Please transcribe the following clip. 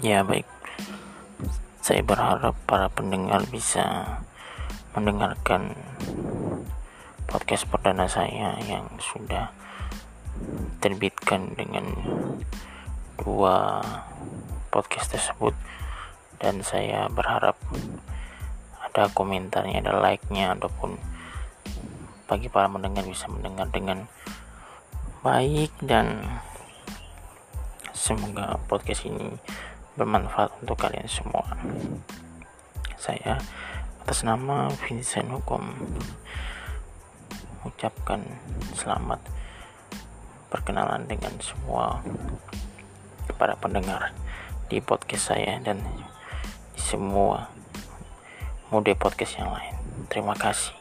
Ya baik, saya berharap para pendengar bisa mendengarkan podcast perdana saya yang sudah terbitkan dengan dua podcast tersebut. Dan saya berharap ada komentarnya, ada like-nya ataupun bagi para mendengar bisa mendengar dengan baik. Dan semoga podcast ini bermanfaat untuk kalian semua. Saya atas nama Vincent Hukum ucapkan selamat perkenalan dengan semua para pendengar di podcast saya dan di semua mode podcast yang lain. Terima kasih